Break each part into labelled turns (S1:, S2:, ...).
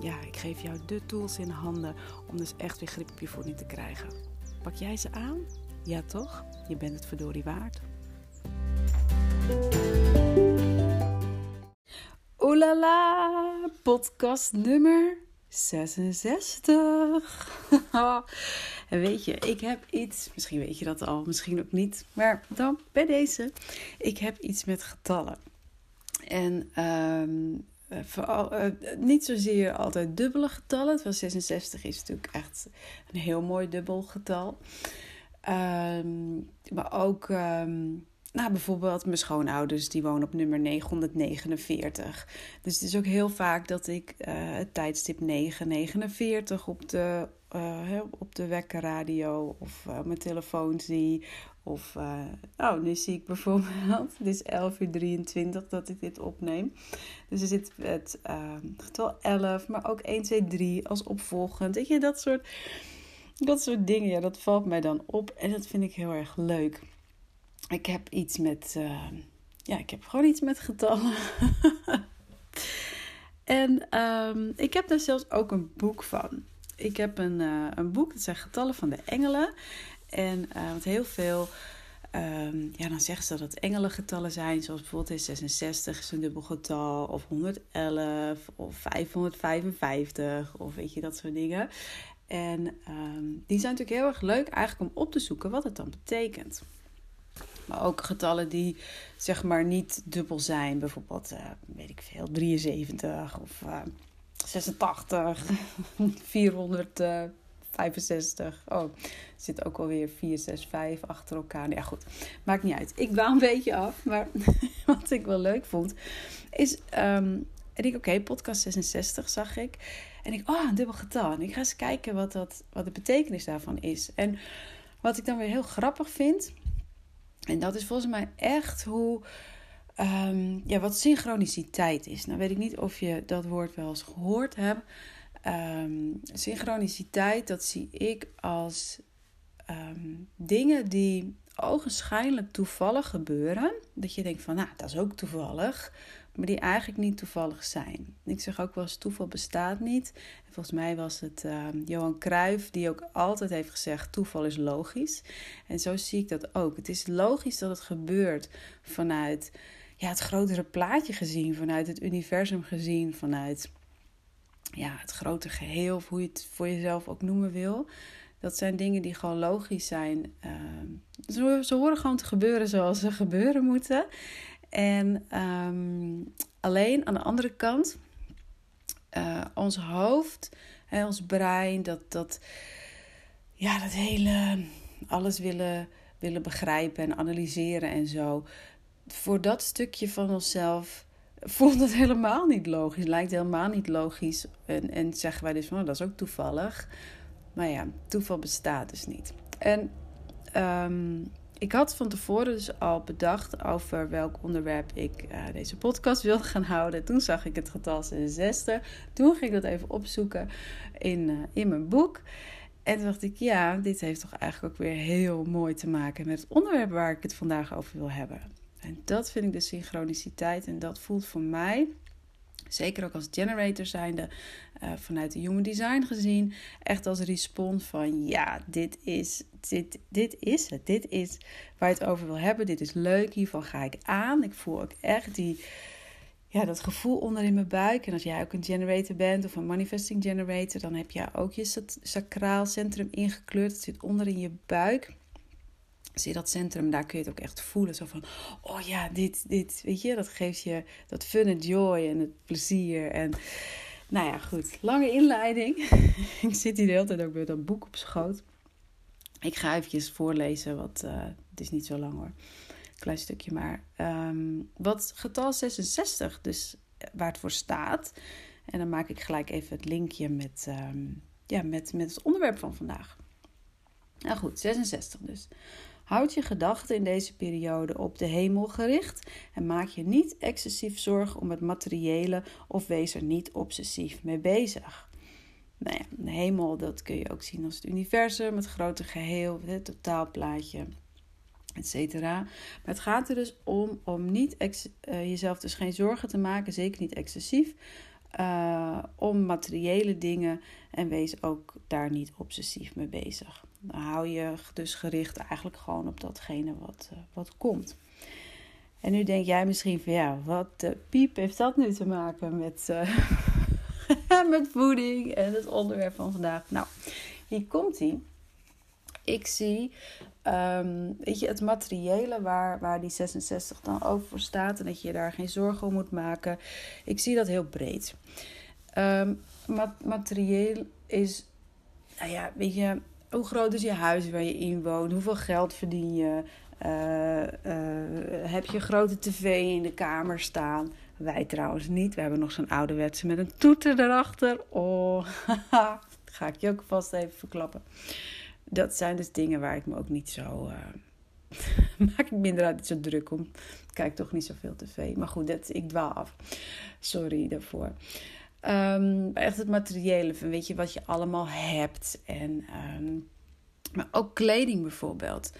S1: ja, ik geef jou de tools in handen om dus echt weer grip op je voeding te krijgen. Pak jij ze aan? Ja toch? Je bent het verdorie waard. Oelala, podcast nummer 66. en weet je, ik heb iets, misschien weet je dat al, misschien ook niet, maar dan bij deze. Ik heb iets met getallen. En um, uh, vooral, uh, niet zozeer altijd dubbele getallen. Was 66 is natuurlijk echt een heel mooi dubbel getal. Um, maar ook, um, nou bijvoorbeeld mijn schoonouders, die wonen op nummer 949. Dus het is ook heel vaak dat ik uh, het tijdstip 949 op de, op de wekkerradio of mijn telefoon zie. Of, uh, oh, nu zie ik bijvoorbeeld, het is 11 uur 23 dat ik dit opneem. Dus er zit het uh, getal 11, maar ook 1, 2, 3 als opvolgend. Weet je, dat soort, dat soort dingen, ja, dat valt mij dan op. En dat vind ik heel erg leuk. Ik heb iets met, uh, ja, ik heb gewoon iets met getallen. en um, ik heb daar zelfs ook een boek van. Ik heb een, uh, een boek, dat zijn getallen van de engelen. En uh, want heel veel, um, ja, dan zeggen ze dat het engelengetallen zijn, zoals bijvoorbeeld 66 is een dubbelgetal, of 111, of 555, of weet je, dat soort dingen. En um, die zijn natuurlijk heel erg leuk eigenlijk om op te zoeken wat het dan betekent. Maar ook getallen die zeg maar niet dubbel zijn. Bijvoorbeeld, uh, weet ik veel, 73 of uh, 86, 400. 65. Oh, er zit ook alweer 4, 6, 5 achter elkaar. Ja, goed. Maakt niet uit. Ik dwaal een beetje af. Maar wat ik wel leuk vond, is. En ik, oké, podcast 66 zag ik. En ik, oh, een dubbel getal. En ik ga eens kijken wat, dat, wat de betekenis daarvan is. En wat ik dan weer heel grappig vind. En dat is volgens mij echt hoe. Um, ja, wat synchroniciteit is. Nou weet ik niet of je dat woord wel eens gehoord hebt. Um, synchroniciteit, dat zie ik als um, dingen die ogenschijnlijk toevallig gebeuren. Dat je denkt van, nou, dat is ook toevallig. Maar die eigenlijk niet toevallig zijn. Ik zeg ook wel eens, toeval bestaat niet. En volgens mij was het uh, Johan Cruijff die ook altijd heeft gezegd, toeval is logisch. En zo zie ik dat ook. Het is logisch dat het gebeurt vanuit ja, het grotere plaatje gezien. Vanuit het universum gezien. Vanuit ja, het grote geheel, of hoe je het voor jezelf ook noemen wil. Dat zijn dingen die gewoon logisch zijn. Ze, ze, horen gewoon te gebeuren zoals ze gebeuren moeten. En um, alleen aan de andere kant, uh, ons hoofd, hè, ons brein, dat, dat, ja, dat hele alles willen, willen begrijpen en analyseren en zo. Voor dat stukje van onszelf voelt het helemaal niet logisch. Lijkt helemaal niet logisch. En, en zeggen wij dus van, oh, dat is ook toevallig. Maar ja, toeval bestaat dus niet. En um, ik had van tevoren dus al bedacht over welk onderwerp ik uh, deze podcast wilde gaan houden. Toen zag ik het getal 66. Toen ging ik dat even opzoeken in, uh, in mijn boek. En toen dacht ik, ja, dit heeft toch eigenlijk ook weer heel mooi te maken met het onderwerp waar ik het vandaag over wil hebben. En dat vind ik de synchroniciteit. En dat voelt voor mij, zeker ook als generator zijnde, uh, vanuit de human design gezien, echt als respons van ja, dit is, dit, dit is het. Dit is waar je het over wil hebben. Dit is leuk. Hiervan ga ik aan. Ik voel ook echt die, ja, dat gevoel onder in mijn buik. En als jij ook een generator bent of een manifesting generator, dan heb je ook je sacraal centrum ingekleurd. Het zit onder in je buik zie dat centrum, daar kun je het ook echt voelen. Zo van, oh ja, dit, dit, weet je, dat geeft je dat fun en joy en het plezier. En nou ja, goed, lange inleiding. ik zit hier de hele tijd ook met dat boek op schoot. Ik ga eventjes voorlezen, wat, uh, het is niet zo lang hoor. Klein stukje maar. Um, wat getal 66, dus waar het voor staat. En dan maak ik gelijk even het linkje met, ehm, ja, met, met het onderwerp van vandaag. Nou goed, 66 dus. Houd je gedachten in deze periode op de hemel gericht en maak je niet excessief zorgen om het materiële of wees er niet obsessief mee bezig. Nou ja, de hemel, dat kun je ook zien als het universum, het grote geheel, het totaalplaatje, etc. Maar het gaat er dus om om niet uh, jezelf dus geen zorgen te maken, zeker niet excessief, uh, om materiële dingen en wees ook daar niet obsessief mee bezig. Dan hou je dus gericht eigenlijk gewoon op datgene wat, uh, wat komt. En nu denk jij misschien van ja, wat de piep heeft dat nu te maken met, uh, met voeding en het onderwerp van vandaag? Nou, hier komt ie. Ik zie um, weet je, het materiële waar, waar die 66 dan voor staat en dat je daar geen zorgen om moet maken. Ik zie dat heel breed. Um, materieel is, nou ja, weet je, hoe groot is je huis waar je in woont? Hoeveel geld verdien je? Uh, uh, heb je grote tv in de kamer staan? Wij trouwens niet. We hebben nog zo'n ouderwetse met een toeter erachter. Oh, ga ik je ook vast even verklappen. Dat zijn dus dingen waar ik me ook niet zo. Uh, maak ik minder uit zo druk om. Kijk toch niet zoveel tv. Maar goed, dat, ik dwaal af. Sorry daarvoor. Um, echt het materiële van weet je wat je allemaal hebt. En, um, maar ook kleding bijvoorbeeld.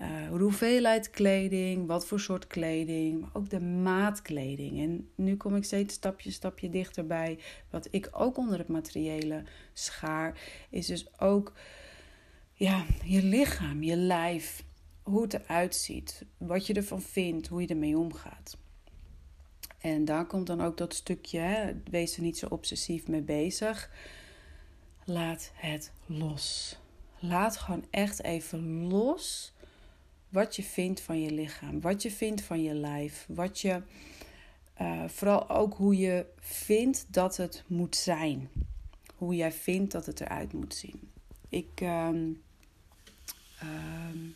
S1: Uh, hoeveelheid kleding, wat voor soort kleding, maar ook de maatkleding. En nu kom ik steeds stapje, stapje dichterbij. Wat ik ook onder het materiële schaar, is dus ook ja, je lichaam, je lijf, hoe het eruit ziet, wat je ervan vindt, hoe je ermee omgaat. En daar komt dan ook dat stukje, hè, wees er niet zo obsessief mee bezig. Laat het los. Laat gewoon echt even los wat je vindt van je lichaam, wat je vindt van je lijf, wat je, uh, vooral ook hoe je vindt dat het moet zijn. Hoe jij vindt dat het eruit moet zien. Ik, uh, uh,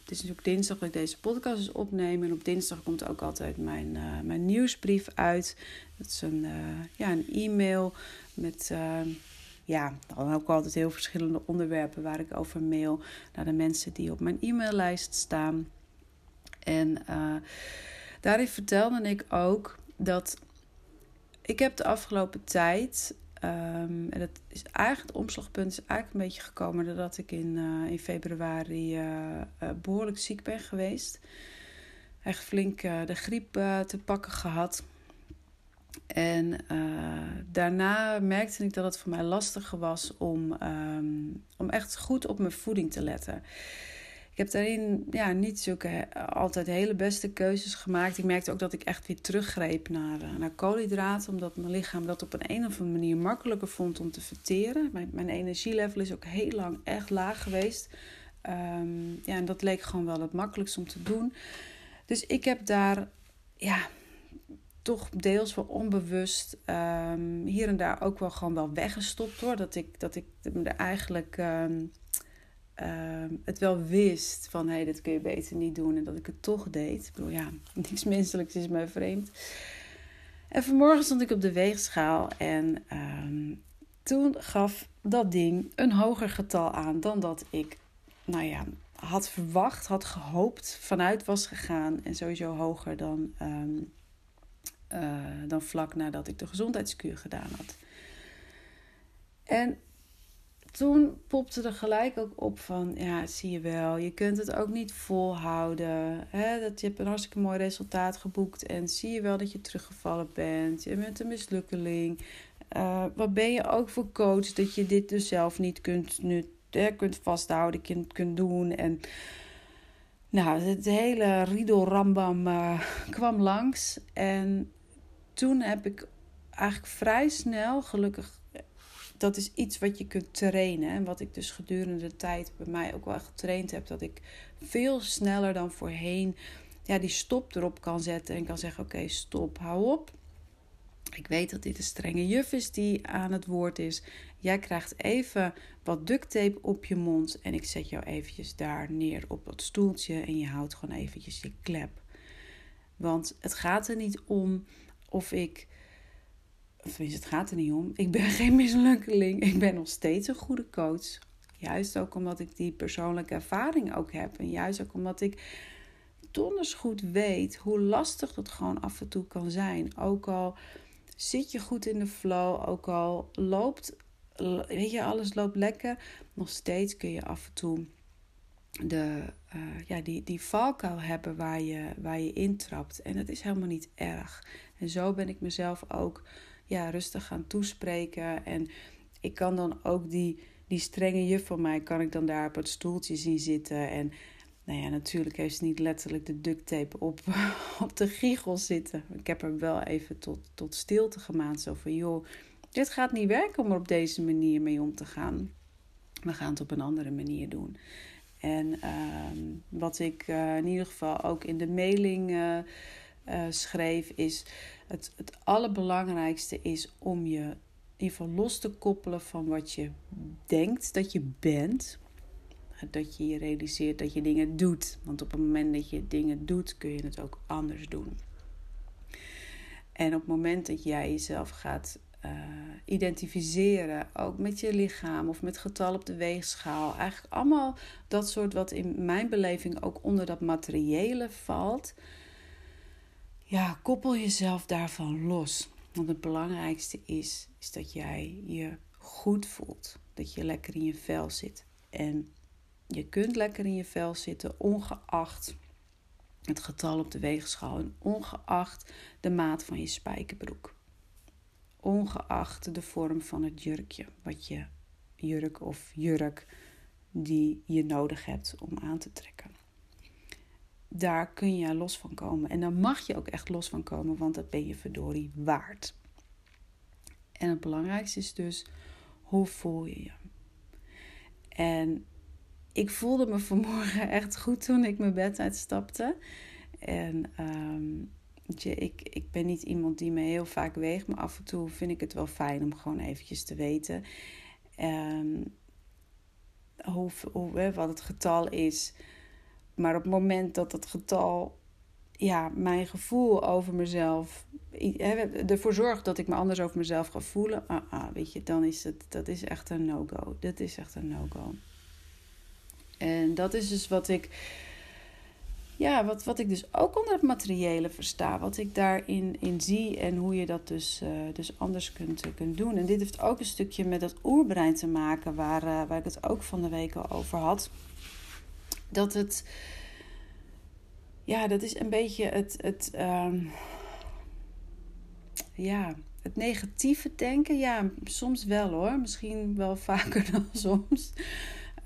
S1: het is natuurlijk dinsdag dat ik deze podcast dus opneem. En op dinsdag komt ook altijd mijn, uh, mijn nieuwsbrief uit. Dat is een, uh, ja, een e-mail met ehm, ja, dan ook altijd heel verschillende onderwerpen waar ik over mail naar de mensen die op mijn e-maillijst staan. En uh, daarin vertelde ik ook dat ik heb de afgelopen tijd Um, en dat is eigenlijk het omslagpunt is eigenlijk een beetje gekomen doordat ik in, uh, in februari uh, uh, behoorlijk ziek ben geweest. Echt flink de griep te pakken gehad. En daarna merkte ik dat het voor mij lastiger was om, um, om echt goed op mijn voeding te letten. Ik heb daarin ja, niet zulke altijd hele beste keuzes gemaakt. Ik merkte ook dat ik echt weer teruggreep naar, uh, naar koolhydraten. Omdat mijn lichaam dat op een, een of andere manier makkelijker vond om te verteren. Mijn, mijn energielevel is ook heel lang echt laag geweest. Um, ja, en dat leek gewoon wel het makkelijkst om te doen. Dus ik heb daar ja, toch deels wel onbewust um, hier en daar ook wel gewoon wel weggestopt hoor. Dat ik, dat ik er eigenlijk. Um, uh, het wel wist van hé, hey, dit kun je beter niet doen en dat ik het toch deed. Ik bedoel, ja, niks menselijks is mij vreemd. En vanmorgen stond ik op de weegschaal en uh, toen gaf dat ding een hoger getal aan dan dat ik, nou ja, had verwacht, had gehoopt, vanuit was gegaan en sowieso hoger dan, um, uh, dan vlak nadat ik de gezondheidskuur gedaan had. En toen popte er gelijk ook op van, ja, zie je wel, je kunt het ook niet volhouden. Hè? Dat, je hebt een hartstikke mooi resultaat geboekt en zie je wel dat je teruggevallen bent. Je bent een mislukkeling. Uh, wat ben je ook voor coach dat je dit dus zelf niet kunt, nu, hè, kunt vasthouden, kunt, kunt doen. En nou, het hele riedelrambam uh, kwam langs. En toen heb ik eigenlijk vrij snel, gelukkig dat is iets wat je kunt trainen. En wat ik dus gedurende de tijd bij mij ook wel getraind heb. Dat ik veel sneller dan voorheen ja, die stop erop kan zetten. En kan zeggen: Oké, stop, hou op. Ik weet dat dit een strenge juf is die aan het woord is. Jij krijgt even wat duct tape op je mond. En ik zet jou eventjes daar neer op dat stoeltje. En je houdt gewoon eventjes je klep. Want het gaat er niet om of ik tenminste, het gaat er niet om. Ik ben geen mislukkeling. Ik ben nog steeds een goede coach. Juist ook omdat ik die persoonlijke ervaring ook heb. En juist ook omdat ik donders goed weet hoe lastig dat gewoon af en toe kan zijn. Ook al zit je goed in de flow, ook al loopt, weet je, alles loopt lekker. Nog steeds kun je af en toe de, uh, ja, die, die valkuil hebben waar je, waar je intrapt. En dat is helemaal niet erg. En zo ben ik mezelf ook ja, rustig gaan toespreken. En ik kan dan ook die, die strenge juf van mij, kan ik dan daar op het stoeltje zien zitten. En nou ja, natuurlijk heeft ze niet letterlijk de duct tape op, op de giegel zitten. Ik heb haar wel even tot, tot stilte gemaakt. Zo van, joh, dit gaat niet werken om er op deze manier mee om te gaan. We gaan het op een andere manier doen. En uh, wat ik uh, in ieder geval ook in de mailing uh, uh, schreef, is het, het allerbelangrijkste is om je in ieder geval los te koppelen van wat je denkt dat je bent. Dat je je realiseert dat je dingen doet. Want op het moment dat je dingen doet, kun je het ook anders doen. En op het moment dat jij jezelf gaat uh, identificeren, ook met je lichaam of met getal op de weegschaal. Eigenlijk allemaal dat soort wat in mijn beleving ook onder dat materiële valt. Ja, koppel jezelf daarvan los. Want het belangrijkste is, is dat jij je goed voelt. Dat je lekker in je vel zit. En je kunt lekker in je vel zitten, ongeacht het getal op de weegschaal en ongeacht de maat van je spijkerbroek ongeacht de vorm van het jurkje, wat je jurk of jurk die je nodig hebt om aan te trekken. Daar kun je los van komen. En dan mag je ook echt los van komen, want dat ben je verdorie waard. En het belangrijkste is dus, hoe voel je je? En ik voelde me vanmorgen echt goed toen ik mijn bed uitstapte. En um, je, ik, ik ben niet iemand die me heel vaak weegt, maar af en toe vind ik het wel fijn om gewoon eventjes te weten hoe, hoe, wat het getal is. Maar op het moment dat het getal ja, mijn gevoel over mezelf ervoor zorgt dat ik me anders over mezelf ga voelen, ah, ah, weet je, dan is het dat is echt een no-go. Dat is echt een no-go. En dat is dus wat ik ja, wat, wat ik dus ook onder het materiële versta. Wat ik daarin in zie en hoe je dat dus, uh, dus anders kunt, uh, kunt doen. En dit heeft ook een stukje met het oerbrein te maken, waar, uh, waar ik het ook van de week al over had. Dat het, ja, dat is een beetje het, het, um, ja, het negatieve denken. Ja, soms wel hoor. Misschien wel vaker dan soms.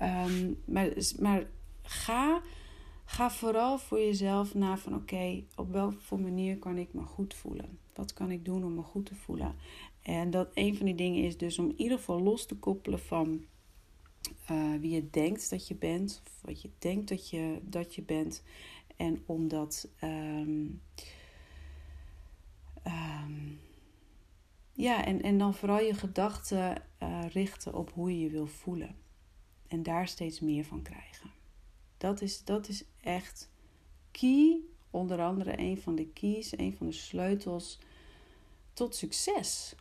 S1: Um, maar, maar ga Ga vooral voor jezelf na van oké, op welke manier kan ik me goed voelen? Wat kan ik doen om me goed te voelen? En dat een van die dingen is dus om in ieder geval los te koppelen van uh, wie je denkt dat je bent, of wat je denkt dat je, dat je bent. En om dat. Um, um, ja, en, en dan vooral je gedachten uh, richten op hoe je je wil voelen. En daar steeds meer van krijgen. Dat is, dat is echt key, onder andere een van de keys, een van de sleutels tot succes,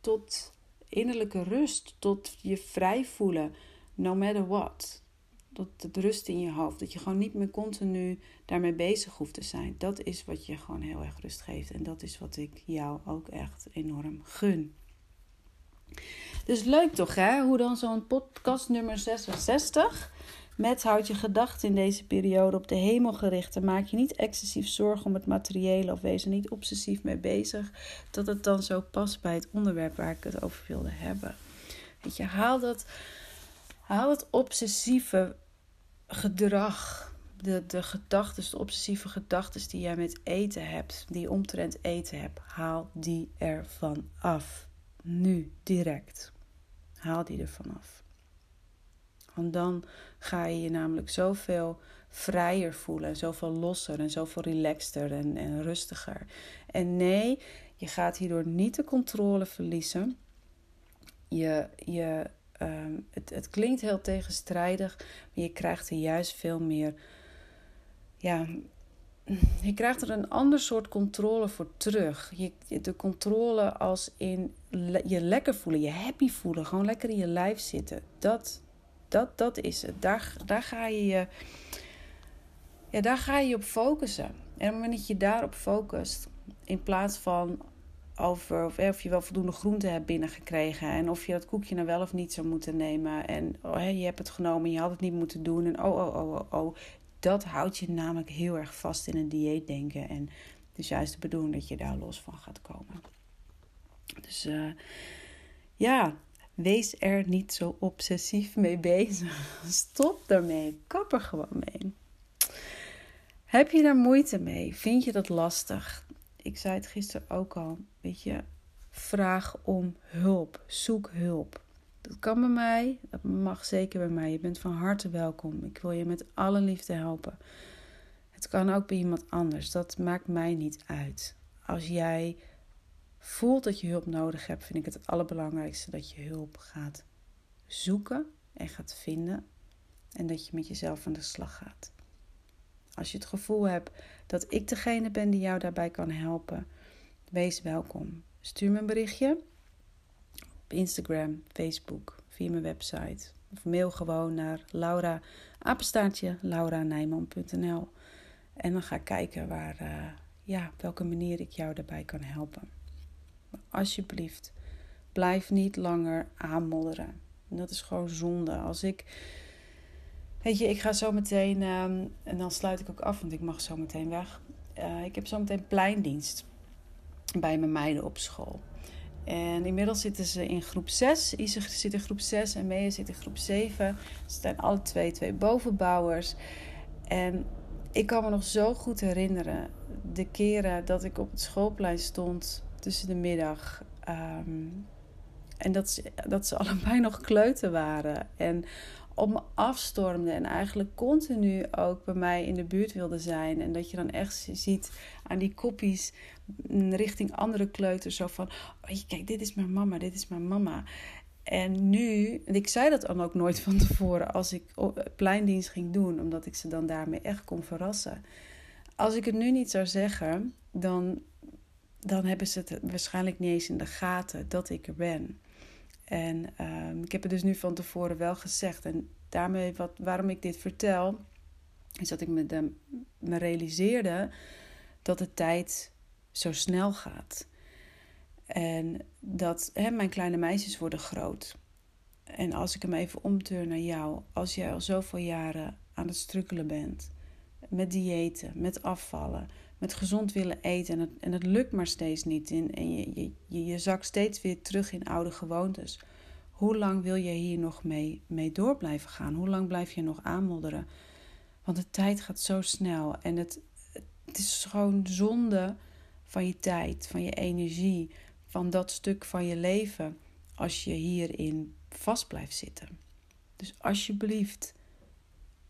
S1: tot innerlijke rust, tot je vrij voelen, no matter what. Tot het rust in je hoofd, dat je gewoon niet meer continu daarmee bezig hoeft te zijn. Dat is wat je gewoon heel erg rust geeft en dat is wat ik jou ook echt enorm gun. Dus leuk toch, hè? Hoe dan zo'n podcast nummer 66 met houd je gedachten in deze periode op de hemel gericht. En maak je niet excessief zorgen om het materiële of wees er niet obsessief mee bezig. Dat het dan zo past bij het onderwerp waar ik het over wilde hebben. Weet je, haal dat, haal het obsessieve gedrag. De, de gedachten, de obsessieve gedachten die jij met eten hebt, die omtrent eten hebt, haal die ervan af. Nu, direct. Haal die ervan af. Want dan ga je je namelijk zoveel vrijer voelen, zoveel losser en zoveel relaxter en, en rustiger. En nee, je gaat hierdoor niet de controle verliezen. Je, je, um, het, het klinkt heel tegenstrijdig, maar je krijgt er juist veel meer ja, je krijgt er een ander soort controle voor terug. Je, de controle als in je lekker voelen, je happy voelen, gewoon lekker in je lijf zitten. Dat, dat, dat is het. Daar, daar, ga je je, ja, daar ga je op focussen. En op het moment dat je daarop focust, in plaats van over of, je wel voldoende groente hebt binnengekregen en of je dat koekje nou wel of niet zou moeten nemen en oh, je hebt het genomen, je had het niet moeten doen en oh, oh, oh, oh, oh dat houdt je namelijk heel erg vast in een dieetdenken. En het is juist de bedoeling dat je daar los van gaat komen. Dus uh, ja, wees er niet zo obsessief mee bezig. Stop daarmee. Kap er gewoon mee. Heb je daar moeite mee? Vind je dat lastig? Ik zei het gisteren ook al. Weet je, vraag om hulp. Zoek hulp. Dat kan bij mij, dat mag zeker bij mij. Je bent van harte welkom. Ik wil je met alle liefde helpen. Het kan ook bij iemand anders. Dat maakt mij niet uit. Als jij voelt dat je hulp nodig hebt, vind ik het het allerbelangrijkste dat je hulp gaat zoeken en gaat vinden. En dat je met jezelf aan de slag gaat. Als je het gevoel hebt dat ik degene ben die jou daarbij kan helpen, wees welkom. Stuur me een berichtje Instagram, Facebook, via mijn website. Of mail gewoon naar Laura, apenstaartje, lauranijman.nl. En dan ga ik kijken waar, uh, ja, op welke manier ik jou daarbij kan helpen. Alsjeblieft, blijf niet langer aanmodderen. dat is gewoon zonde. Als ik. Weet je, ik ga zo meteen. Ehm, en dan sluit ik ook af, want ik mag zo meteen weg. Uh, ik heb zo meteen pleindienst bij mijn meiden op school. En inmiddels zitten ze in groep 6. Isa zit in groep 6 en Mea zit in groep 7. Ze zijn alle twee twee bovenbouwers. En ik kan me nog zo goed herinneren de keren dat ik op het schoolplein stond tussen de middag. Ehm, en dat ze, dat ze allebei nog kleuten waren. En op me afstormden. En eigenlijk continu ook bij mij in de buurt wilden zijn. En dat je dan echt ziet aan die koppies richting andere kleuters. Zo van, oh, kijk, dit is mijn mama, dit is mijn mama. En nu, en ik zei dat dan ook nooit van tevoren als ik pleindienst ging doen, omdat ik ze dan daarmee echt kon verrassen. Als ik het nu niet zou zeggen, dan, dan hebben ze het waarschijnlijk niet eens in de gaten dat ik er ben. En ehm, ik heb het dus nu van tevoren wel gezegd. En daarmee, wat, waarom ik dit vertel, is dat ik me, me realiseerde dat de tijd zo snel gaat. En dat mijn kleine meisjes worden groot. En als ik hem even omturn naar jou, als jij al zoveel jaren aan het strukkelen bent met diëten, met afvallen, met gezond willen eten en het, en het lukt maar steeds niet en, en je, je, je, je zakt steeds weer terug in oude gewoontes. Hoe lang wil je hier nog mee, mee door blijven gaan? Hoe lang blijf je nog aanmodderen? Want de tijd gaat zo snel en het, het is gewoon zonde van je tijd, van je energie, van dat stuk van je leven als je hierin vast blijft zitten. Dus alsjeblieft,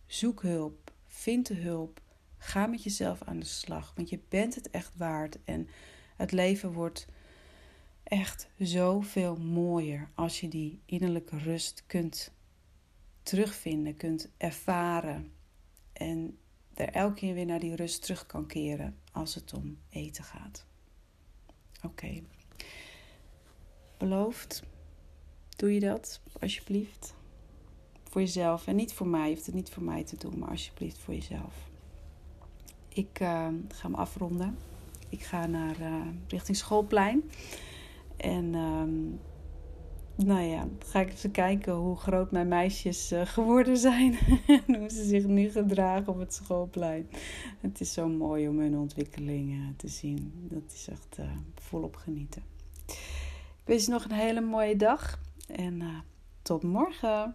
S1: zoek hulp, vind de hulp, ga met jezelf aan de slag, want je bent het echt waard en het leven wordt echt zoveel mooier als je die innerlijke rust kunt terugvinden, kunt ervaren en er elke keer weer naar die rust terug kan keren als het om eten gaat. Oké. Beloofd? Doe je dat, alsjeblieft? Voor jezelf. En niet voor mij. Je hoeft het niet voor mij te doen, maar alsjeblieft voor jezelf. Ik uh, ga me afronden. Ik ga naar uh, richting schoolplein. En um, nou ja, ga ik even kijken hoe groot mijn meisjes uh, geworden zijn. en hoe ze zich nu gedragen op het schoolplein. Het is zo mooi om hun ontwikkelingen te zien. Dat is echt volop genieten. Ik wens je nog een hele mooie dag. En tot morgen.